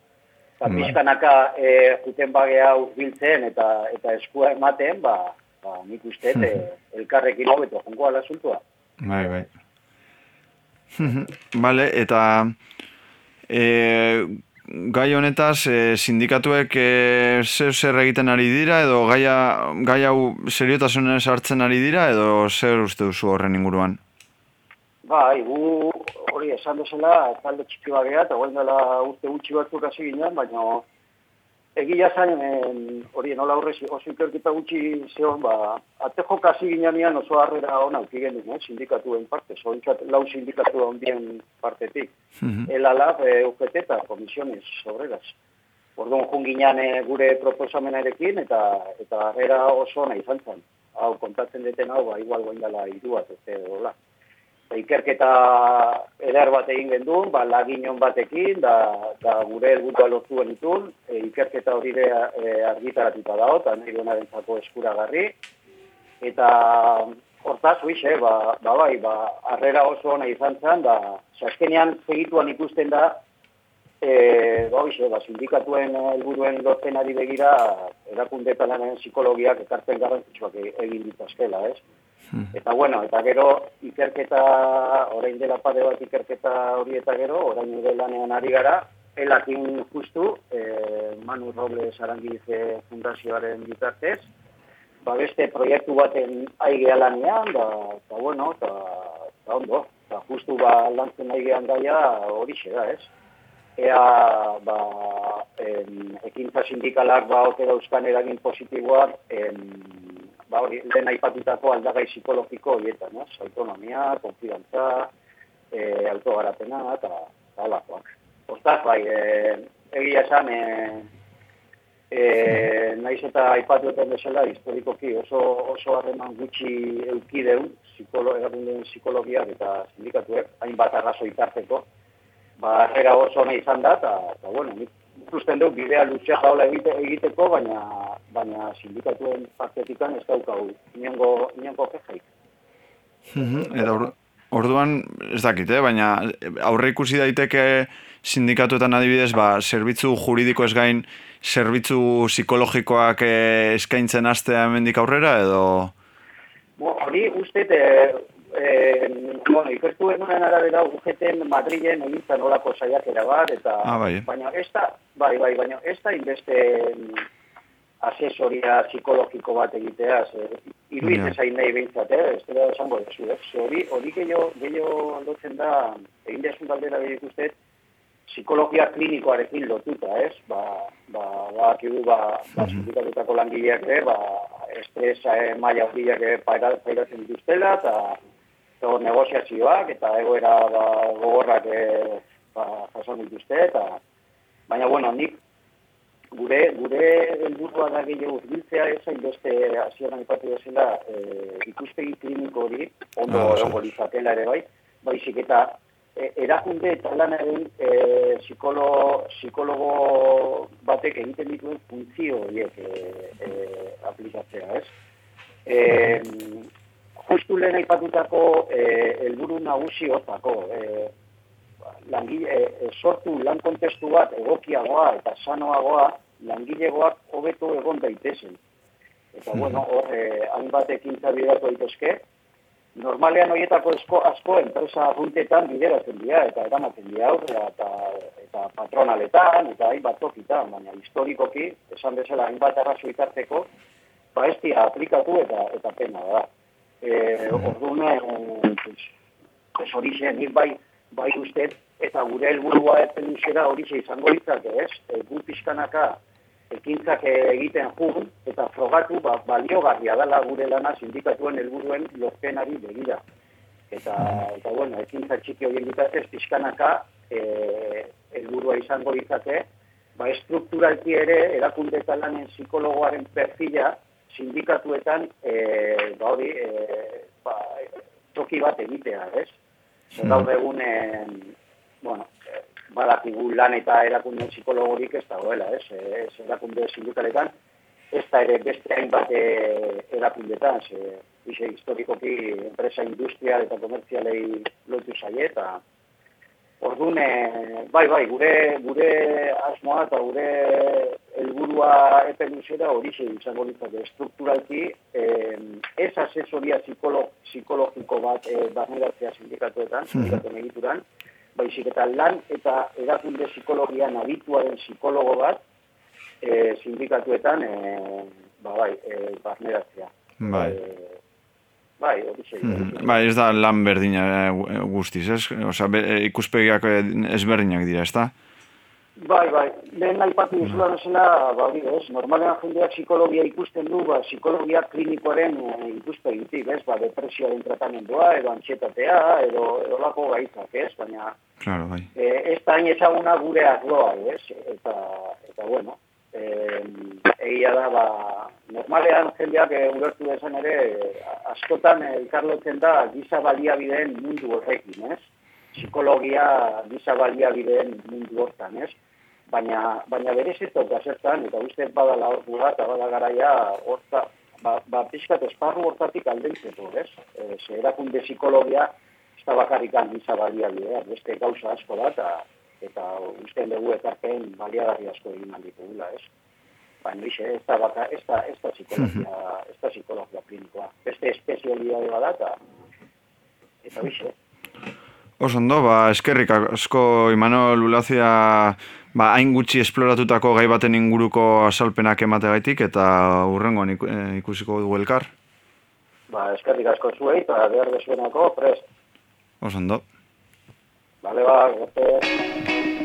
S9: eta
S3: Bai.
S9: pixkanaka e, juten bagea urbiltzen eta eta eskua ematen, ba, ba nik uste e, [laughs] elkarrekin hobeto jongo ala asuntua.
S3: Bai, bai. [laughs] Vale, eta E, gai honetaz, e, sindikatuek e, zer zer egiten ari dira, edo gaia, gai hau seriotasunez hartzen ari dira, edo zer uste duzu horren inguruan?
S9: Bai, gu hori esan bezala, talde txiki bat geha, eta guen dela urte gutxi batzuk hasi ginen, baina egia zain, em, hori nola horrez oso ikerketa gutxi zeon, ba, atejo kasi ginean oso harrera hona uki genuen, eh, sindikatuen parte, zointzat lau sindikatu handien partetik. El alab, e, UGT eta komisiones obreras. Orduan jun ginean e, gure proposamenarekin eta eta harrera oso ona izan zen. Hau, kontatzen deten hau, ba, igual goin dela iru bat, ez dola. Eta ikerketa eder bat egin gendun, ba, laginon batekin, da, da gure helburua lortu genitun, e, ikerketa hori ere e, argitaratuta dago, eta nahi duenaren eskuragarri. Eta hortaz, huixe, ba, ba, bai, ba, harrera oso ona izan zen, da, azkenean segituan ikusten da, e, ba, huixe, ba, sindikatuen helburuen lorpenari begira, erakunde talanen psikologiak ekartzen garrantzitsuak egin ditazkela, ez? Eta bueno, eta gero ikerketa, orain dela pare bat ikerketa hori eta gero, orain ere lanean ari gara, elakin justu, e, Manu Robles Arangiz Fundazioaren bitartez, ba beste proiektu baten aigea lanean, da, eta bueno, eta, eta ondo, eta justu ba lantzen aigean daia hori da, ez? Ea, ba, em, ekintza sindikalak ba ote dauzkan eragin positiboak, em, ba lehen aipatutako aldagai psikologiko horietan, ez? Autonomia, konfidantza, e, autogarapena, eta eta halakoak. Ostaz, bai, e, egia esan, e, e, naiz eta aipatu eten bezala, historikoki oso, oso harreman gutxi eukideun, psikolo, erakundeen psikologiak eta sindikatuek, hainbat arrazo itarteko, ba, herra oso ona izan da, eta, eta bueno, nik ikusten dut bidea lutxea jaula egite, egiteko, baina, baina sindikatuen partetikan ez daukagu, inongo, inongo kejaik.
S3: Eta or, orduan, ez dakit, eh? baina aurre ikusi daiteke sindikatuetan adibidez, ba, zerbitzu juridiko ez gain, zerbitzu psikologikoak eh, eskaintzen astea hemendik aurrera, edo...
S9: Bo, hori uste, e, e, bueno, ikertu egunen arabera UGTen Madrilen egintzen olako saiakera bat, eta,
S3: Ah, bai.
S9: baina ez da, bai, bai, baina ez da inbeste asesoria psikologiko bat egitea, ze, iruditzen
S3: Ja.
S9: zain nahi behintzat, eh? ez dira esango dezu, eh? Ze hori, hori gehiago, gehiago aldotzen da, egin desun galdera behar ikustet, psikologia klinikoarekin lotuta, ez? Ba, ba, ba, akidu, ba, ba, sindikatutako langileak ere, ba, estresa eh, maila horiak paira- pairatzen dituztela, eta negoziazioak, eta egoera ba, gogorrak eh, ba, jasan dituzte, eta baina, bueno, nik gure gure helburua da gehiago biltzea ez hainbeste hasieran aipatu bezala e, ikuspegi kliniko hori ondo
S3: Ah,
S9: egongo litzatela ere bai, baizik eta e, erakunde eta lanaren e, psikolo, psikologo batek egiten dituen funtzio horiek e, e, aplikatzea, ez? E, justu lehen aipatutako e, helburu nagusi hortako, e, langile, e, sortu lan kontestu bat egokiagoa eta sanoagoa langilegoak hobeto egon daitezen. Eta bueno, hor, eh, hainbat ekintza bidatu daitezke, normalean horietako asko, asko enpresa juntetan bideratzen dira eta eramaten dira aurrera eta, eta patronaletan eta hainbat tokitan, baina historikoki, esan bezala hainbat arrazo itarteko, ba ez dira aplikatu eta eta pena da. E, orduan, eh, pues, pues horixe, nik bai, bai uste, eta gure helburua epen luzera horixe izango litzake, ez? E, gu pixkanaka ekintzak egiten jun, eta frogatu ba, baliogarria dela gure lana sindikatuen helburuen lorpenari begira. Eta, eta bueno, ekintza txiki horien bitartez pixkanaka e, helburua izango litzake, ba, estrukturalki ere erakunde eta lanen psikologoaren perfila sindikatuetan e, ba, hori, e, ba, toki bat egitea, ez? Zer gaur egun, e, bueno, badakigu lan eta erakunde psikologorik ez dagoela, ez? Ez erakunde sindikaletan, ez da ere beste hainbat e, erakundetan, ze, ixe, historikoki enpresa industrial eta komertzialei lotu zaie, eta Orduan, eh, bai, bai, gure, gure asmoa eta gure helburua epe luzera hori izango litzake strukturalki, eh, ez asesoria psikolo, psikologiko bat eh, barneratzea sindikatuetan, sindikatuen egituran, baizik eta lan eta erakunde psikologian adituaren psikologo bat e, sindikatuetan e, ba, bai, e, barneratzea.
S3: Bai.
S9: E, bai, hori.
S3: Mhm. Bai, ez da lan berdina guztiz, ez? Osea, be- ikuspegiak ezberdinak dira, ezta?
S9: Bai, bai, lehen aipatu dizula bezala, ba, ez, normalean jendeak psikologia ikusten du, ba, psikologia klinikoaren e, ikuspegitik, ez, ba, depresioaren tratamendua, edo antxetatea, edo, edo lako gaitzak, ez, baina
S3: Claro, bai.
S9: e, ez da hain ezaguna gure arloa, ez, eta, eta bueno, e, egia da, ba, normalean jendeak e, ulertu dezen ere, askotan elkarlotzen da giza baliabideen mundu horrekin, ez? Psikologia giza baliabideen mundu hortan, ez? Baina, baina berez ez dut gazertan, eta uste badala ordua eta bada garaia horta, ba, ba pixkat esparru hortatik aldentzeko, ez? E, ze erakunde psikologia ez da bakarrik giza baliabideak, beste gauza asko da, eta, eta uste dugu ekarpen baliagarri asko egin alditugula, ez? Baina ixe, ez da, baka, ez da, ez da psikologia, ez da psikologia klinikoa. Beste espezialidade bada, eta, eta ixe.
S3: Oso ondo, ba, eskerrik asko Imanol Ulazia ba, hain gutxi esploratutako gai baten inguruko azalpenak emategaitik eta urrengoan eh, ikusiko dugu elkar.
S9: Ba, eskerrik asko zuei, eta behar dezuenako, prest.
S3: Oso ondo.
S9: Bale, ba,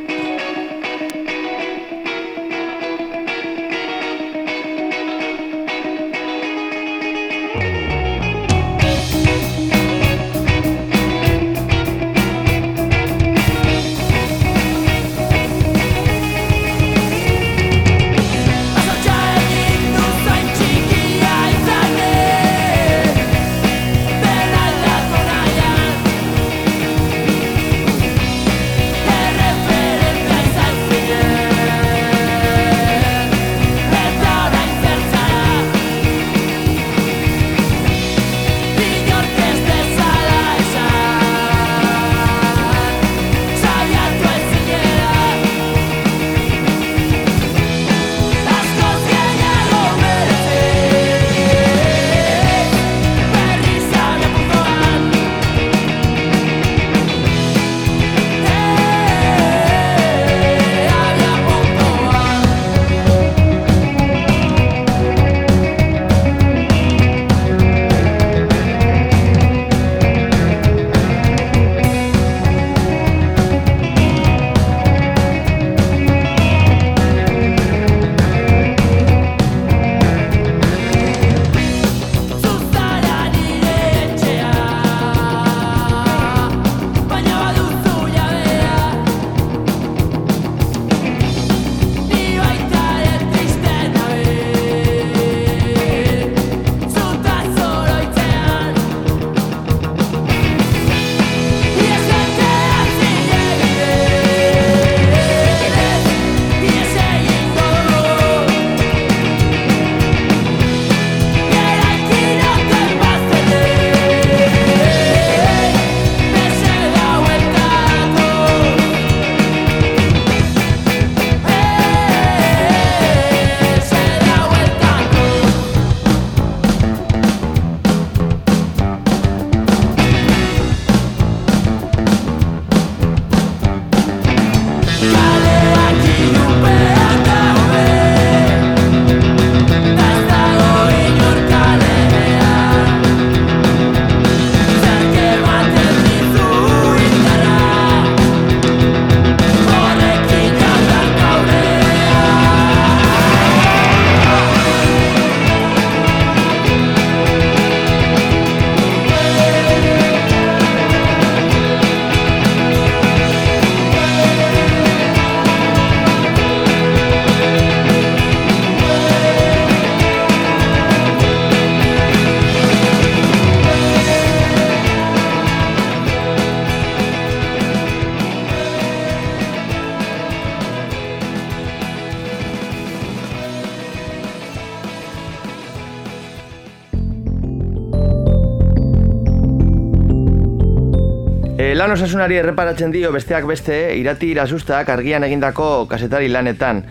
S2: lan osasunari erreparatzen dio besteak beste, irati irasustak argian egindako kasetari lanetan.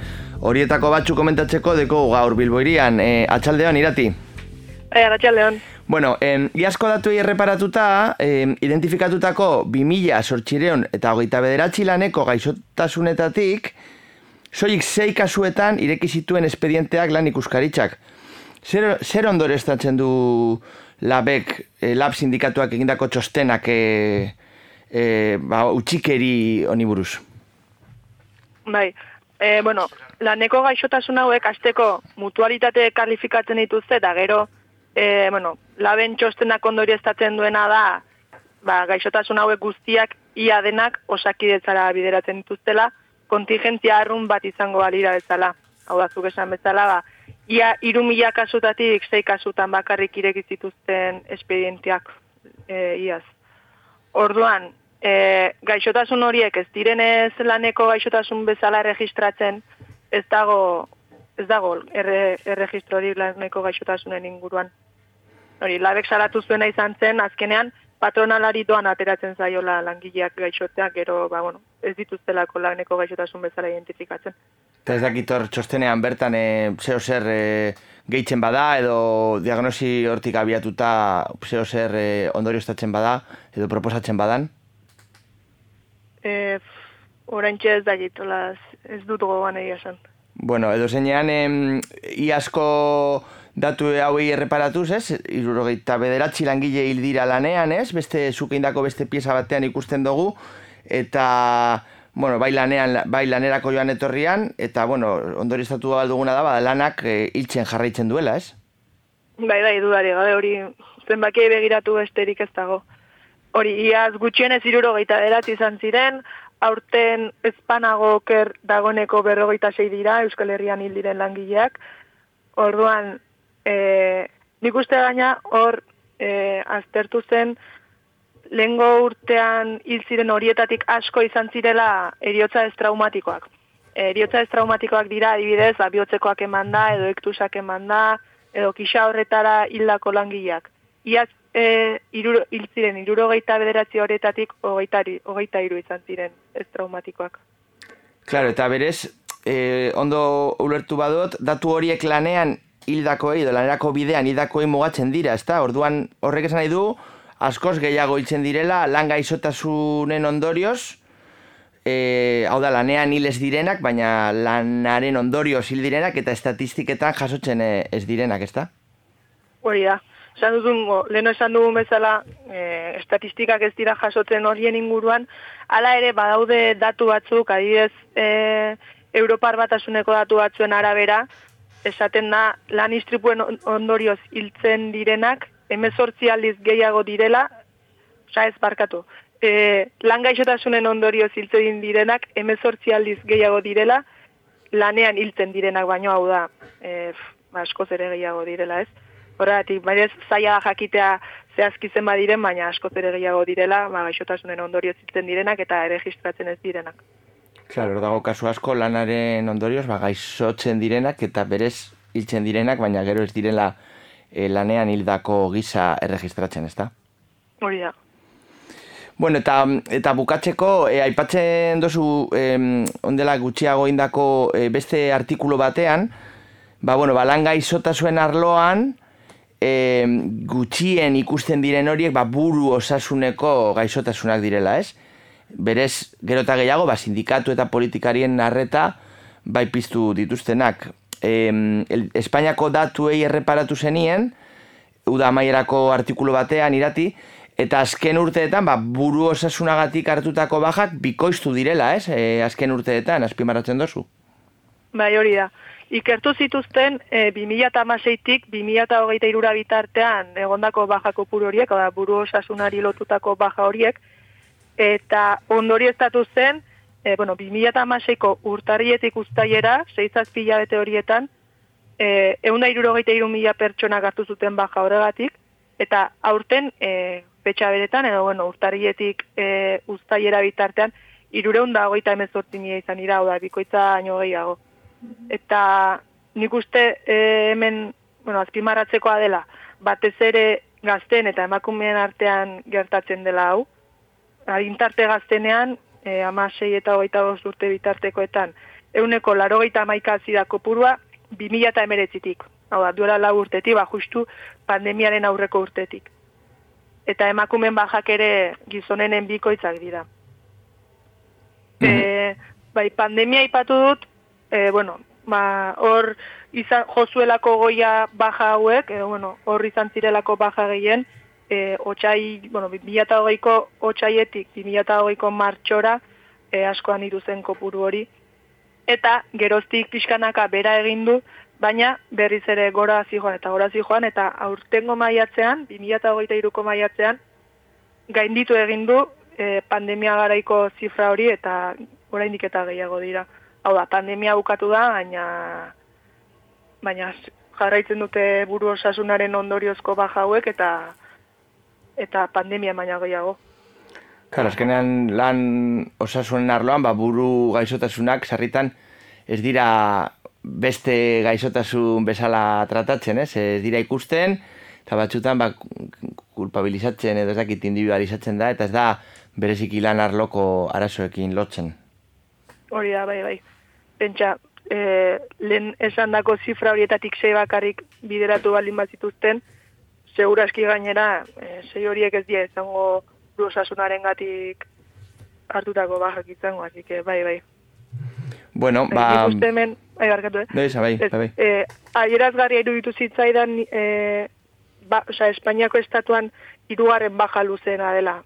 S2: Horietako batzu komentatzeko deko gaur bilboirian, e, atxaldeon irati.
S10: Bai, Arratxaldeon.
S2: Bueno, em, iazko datu erreparatuta, em, identifikatutako 2000 sortxireon eta hogeita bederatzi laneko gaixotasunetatik, soilik sei kasuetan ireki zituen espedienteak lan ikuskaritzak. Zer, zer ondore du labek, e, lab sindikatuak egindako txostenak e, e, ba, utxikeri honi buruz?
S10: Bai, e, bueno, laneko gaixotasun hauek asteko mutualitate kalifikatzen dituzte eta gero, e, bueno, laben txostenak ondorio estatzen duena da, ba, gaixotasun hauek guztiak ia denak osakidetzara bideratzen dituztela, kontingentzia arrun bat izango balira bezala. Hau da, zuk esan bezala, ba, ia iru mila kasutatik sei kasutan bakarrik ireki zituzten espedientiak e, iaz. Orduan, e, gaixotasun horiek ez direnez laneko gaixotasun bezala registratzen, ez dago ez dago erre, erregistro laneko gaixotasunen inguruan. Hori, labek salatu zuena izan zen, azkenean, patronalari doan ateratzen zaiola langileak gaixoteak, gero, ba, bueno, ez dituztelako laneko gaixotasun bezala identifikatzen.
S2: Eta ez dakit txostenean bertan e, zeo zer e, gehitzen bada edo diagnosi hortik abiatuta zeo zer e, ondorioztatzen bada edo proposatzen badan?
S10: E, Oraintxe ez dakit, olaz, ez dut gogoan egia esan.
S2: Bueno, edo zeinean em, iazko datu hauei erreparatuz, ez? Irurogeita bederatzi langile hil dira lanean, ez? Beste zukeindako beste pieza batean ikusten dugu, eta, bueno, bai lanean, bai lanerako joan etorrian, eta, bueno, ondori estatu duguna da, bada lanak e, hiltzen jarraitzen duela, ez?
S10: Bai, bai, dudari, gabe hori zenbaki begiratu besterik ez dago. Hori, iaz gutxienez irurogeita bederatzi izan ziren, aurten ezpanago oker dagoneko berrogeita sei dira, Euskal Herrian hil diren langileak. Orduan, e, nik uste gaina hor e, aztertu zen lehengo urtean hil ziren horietatik asko izan zirela eriotza ez traumatikoak. E, eriotza ez traumatikoak dira adibidez, abiotzekoak eman da, edo ektusak eman da, edo kisa horretara hildako langileak. Iaz e, iruro, hil ziren irurogeita bederatzi horretatik hogeita, hogeita iru izan ziren ez traumatikoak.
S2: Claro, eta berez, e, ondo ulertu badut, datu horiek lanean hildakoei edo lanerako bidean hildakoei mugatzen dira, ezta? Orduan horrek esan nahi du, askoz gehiago hiltzen direla, lan gaixotasunen ondorioz, e, hau da, lanean hil ez direnak, baina lanaren ondorioz hil direnak eta estatistiketan jasotzen e, ez direnak, ezta?
S10: Hori da. Esan duzun, leheno esan dugun bezala, e, estatistikak ez dira jasotzen horien inguruan, hala ere badaude datu batzuk, adibidez, e, Europar batasuneko datu batzuen arabera, esaten da lan istripuen ondorioz hiltzen direnak, emezortzi aldiz gehiago direla, oza ez barkatu, e, lan gaixotasunen ondorioz hiltzen direnak, emezortzi aldiz gehiago direla, lanean hiltzen direnak baino hau da, e, ba, askoz ere gehiago direla ez. Horregatik, baina ez zaila jakitea zehazki zen badiren, baina askoz ere gehiago direla, ba, gaixotasunen ondorioz hiltzen direnak eta erregistratzen ez direnak.
S2: Claro, dago kasu asko lanaren ondorioz, ba, gaixotzen direnak eta berez hiltzen direnak, baina gero ez direla e, lanean hildako gisa erregistratzen, ezta?
S10: Hori da.
S2: Bueno, eta, eta bukatzeko, e, aipatzen dozu e, ondela gutxiago indako e, beste artikulu batean, ba, bueno, ba, lan gaixotasuen arloan, e, gutxien ikusten diren horiek, ba, buru osasuneko gaixotasunak direla, ez? berez, gero eta gehiago, ba, sindikatu eta politikarien arreta bai piztu dituztenak. E, el, Espainiako datuei erreparatu zenien, uda maierako artikulu batean irati, eta azken urteetan, ba, buru osasunagatik hartutako bajak bikoiztu direla, ez? E, azken urteetan, azpimarratzen dozu.
S10: Bai, hori da. Ikertu zituzten e, 2006-tik 2008 bitartean egondako bajako puru horiek, oda, buru osasunari lotutako baja horiek, eta ondori estatu zen, e, bueno, 2006ko urtarrietik ustaiera, 6 bete horietan, e, eunda irurogeita iru mila pertsona hartu zuten baja horregatik, eta aurten e, petxa beretan, edo bueno, urtarrietik e, ustaiera bitartean, irureunda hogeita emezortzi mila izan ira, da, bikoitza aino gehiago. Eta nik uste e, hemen, bueno, azpimarratzekoa dela, batez ere gazten eta emakumeen artean gertatzen dela hau, adintarte gaztenean, e, amasei eta hogeita urte bitartekoetan, euneko laro geita maika zida kopurua, 2000 eta emeretzitik. hau da, duela lau urtetik, ba, justu pandemiaren aurreko urtetik. Eta emakumen bajak ere gizonenen bikoitzak dira. E, bai, pandemia ipatu dut, e, bueno, ba, hor izan jozuelako goia baja hauek, e, bueno, hor izan zirelako baja gehien, e, otxai, bueno, 2008ko otxaietik 2008ko martxora e, askoan iruzen kopuru hori. Eta geroztik pixkanaka bera egin du, baina berriz ere gora zijoan eta gora zijoan, eta aurtengo maiatzean, 2008ko maiatzean, gainditu egin du e, pandemia garaiko zifra hori eta oraindik eta gehiago dira. Hau da, pandemia bukatu da, baina baina jarraitzen dute buru osasunaren ondoriozko baja hauek eta eta pandemia baina gehiago.
S2: Claro, azkenean lan osasunen arloan, ba, buru gaixotasunak sarritan ez dira beste gaixotasun bezala tratatzen, ez? Ez dira ikusten, eta batzutan ba, kulpabilizatzen edo ez dakit individualizatzen da, eta ez da bereziki lan arloko arazoekin lotzen.
S10: Hori da, bai, bai. Pentsa, e, lehen esan dako zifra horietatik sei bakarrik bideratu baldin bat zituzten, seguraski gainera, e, sei horiek ez dira izango osasunaren gatik hartutako bajak izango, así que bai, bai.
S2: Bueno,
S10: Nik
S2: ba...
S10: uste hemen, bai, barkatu, eh?
S2: Bai, bai,
S10: Ez,
S2: bai.
S10: eh, adierazgarria iruditu zitzaidan, eh, ba, osea, Espainiako estatuan hirugarren baja luzena dela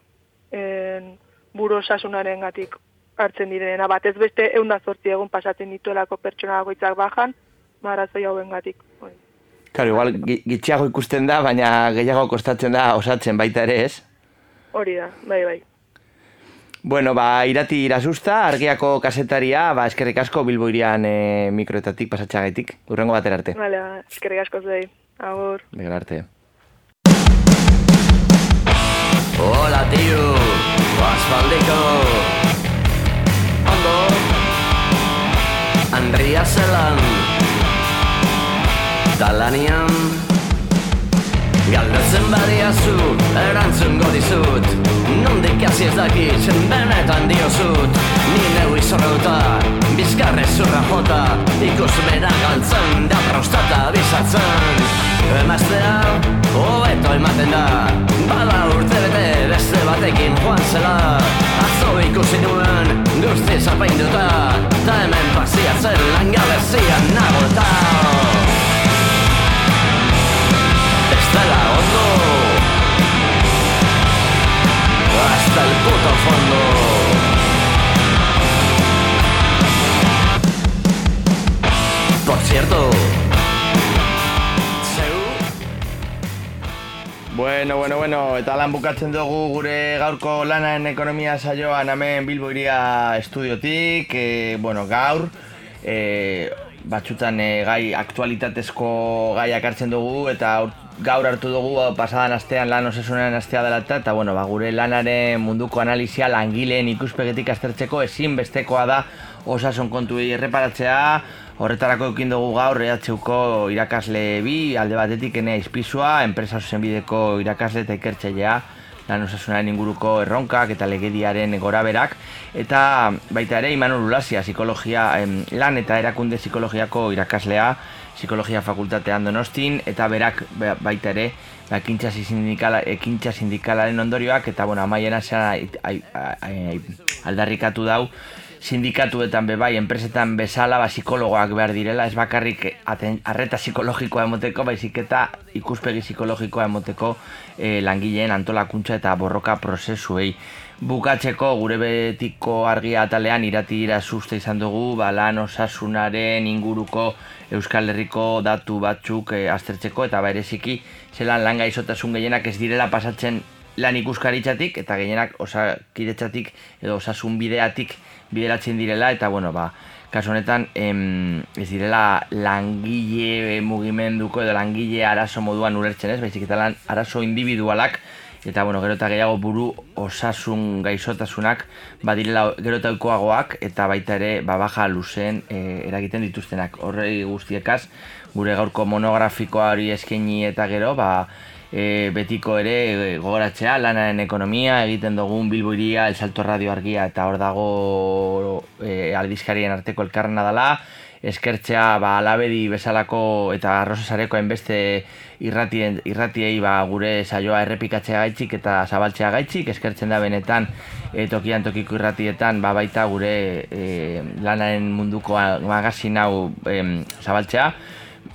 S10: en, buru osasunaren gatik hartzen direna. Batez beste eunda zortzi egun pasatzen dituelako pertsona bakoitzak bajan, marazoi hauen gatik.
S2: Claro, igual gi- gitxiago ikusten da, baina gehiago kostatzen da osatzen baita ere, ez?
S10: Hori da, bai, bai.
S2: Bueno, ba, irati irasusta, argiako kasetaria, ba, eskerrik asko bilboirian e, mikroetatik pasatxagaitik. Urrengo batera arte.
S10: Vale, ba, eskerrik asko zuei. Agur.
S2: Begira arte.
S11: Hola, tío, aspaldiko Ondo Andria zelan Dalanian Galdetzen badiazu, erantzungo dizut Nondik hasi ez dakit, benetan diozut Ni neu izorrauta, bizkarre zurra jota Ikus bera galtzen, da prostata bizatzen Emaztea, hobeto ematen da Bada urte bete beste batekin joan zela Atzo ikusi nuen guzti zapainduta Ta hemen pasiatzen langabezian nagota Ez dela ondo. Hasta el puto fondo Por cierto
S2: Bueno, bueno, bueno, eta lan bukatzen dugu gure gaurko lanaren ekonomia saioan hemen Bilbo iria estudiotik, e, bueno, gaur, e, batzutan e, gai aktualitatezko gaiak hartzen dugu, eta gaur hartu dugu ba, pasadan astean lan osasunen astea dela eta, eta bueno, ba, gure lanaren munduko analisia langileen ikuspegetik aztertzeko ezinbestekoa da osasun kontuei erreparatzea, Horretarako eukin dugu gaur EHUko irakasle bi, alde batetik enea izpizua, enpresa zuzenbideko irakasle eta ikertzailea, lan osasunaren inguruko erronkak eta legediaren goraberak, eta baita ere Imanol Ulasia, psikologia, lan eta erakunde psikologiako irakaslea, psikologia fakultatean donostin, eta berak ba- baita ere ba, ekintza sindikala, ekintza sindikalaren ondorioak, eta bueno, amaiena zean aldarrikatu dau, sindikatuetan be bai, enpresetan bezala ba, psikologoak behar direla, ez bakarrik arreta psikologikoa emoteko, baizik eta ikuspegi psikologikoa emoteko eh, langileen antolakuntza eta borroka prozesuei. Bukatzeko gure betiko argia atalean iratira suste izan dugu, ba, lan osasunaren inguruko Euskal Herriko datu batzuk eh, aztertzeko eta bereziki zelan lan gaizotasun gehienak ez direla pasatzen lan ikuskaritzatik eta gehienak osakidetzatik edo osasun bideatik bideratzen direla eta bueno ba kasu honetan em, ez direla langile mugimenduko edo langile arazo moduan ulertzen ez? Baizik eta lan arazo individualak eta bueno, gero eta gehiago buru osasun gaixotasunak badirela gero eta ohikoagoak eta baita ere ba, baja luzeen e, eragiten dituztenak. Horrei guztiekaz, gure gaurko monografikoa hori eskaini eta gero, ba, e, betiko ere e, gogoratzea, lanaren ekonomia, egiten dugun Bilbo iria, El Salto Radio Argia eta hor dago e, aldizkarien arteko elkarrena dela, eskertzea ba, alabedi bezalako eta arrozesareko enbeste irratien, irratiei ba, gure saioa errepikatzea gaitzik eta zabaltzea gaitzik, eskertzen da benetan e, tokian tokiko irratietan ba, baita gure e, lanaren munduko magazin hau e, zabaltzea.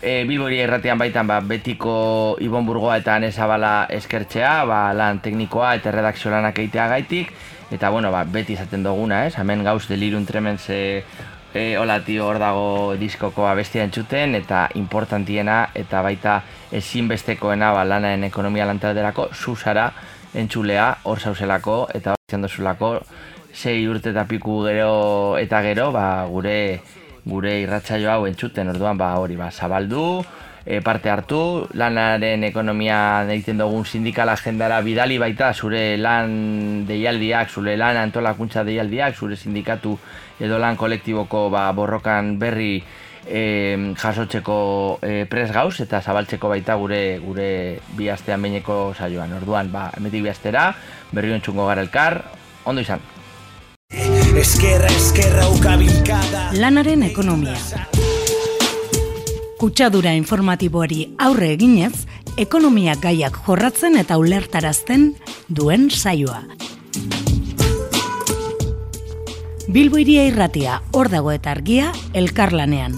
S2: E, Bilboria irratian baitan ba, betiko Ibon Burgoa eta Anezabala eskertzea, ba, lan teknikoa eta redakzio lanak egitea gaitik, eta bueno, ba, beti izaten duguna, ez? Hemen gauz delirun tremens e, e, hola tio hor dago diskoko abestia entzuten eta importantiena eta baita ezinbestekoena ba, lanaren ekonomia lantalderako zuzara entzulea hor zauzelako eta hor dozulako sei urte eta piku gero eta gero ba, gure gure irratsaio hau entzuten orduan ba hori ba zabaldu e, parte hartu, lanaren ekonomia egiten dugun sindikala agendara bidali baita zure lan deialdiak, zure lan antolakuntza deialdiak, zure sindikatu edo lan kolektiboko ba, borrokan berri e, jasotzeko e, pres gauz eta zabaltzeko baita gure gure bi astean behineko saioan. Orduan, ba, emetik bi astera, berri ontsungo gara elkar, ondo izan.
S4: Eskerra, eskerra, ukabilkada
S12: Lanaren ekonomia. Kutsadura informatiboari aurre eginez, ekonomia gaiak jorratzen eta ulertarazten duen saioa. Bilbo iria irratia, hor dago eta argia, elkarlanean.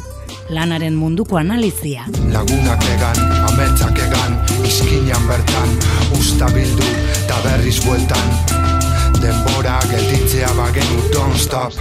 S12: Lanaren munduko analizia.
S1: Lagunak egan, ametsak egan, izkinan bertan, usta bildu, eta berriz bueltan. Denbora gelditzea bagenu don't stop.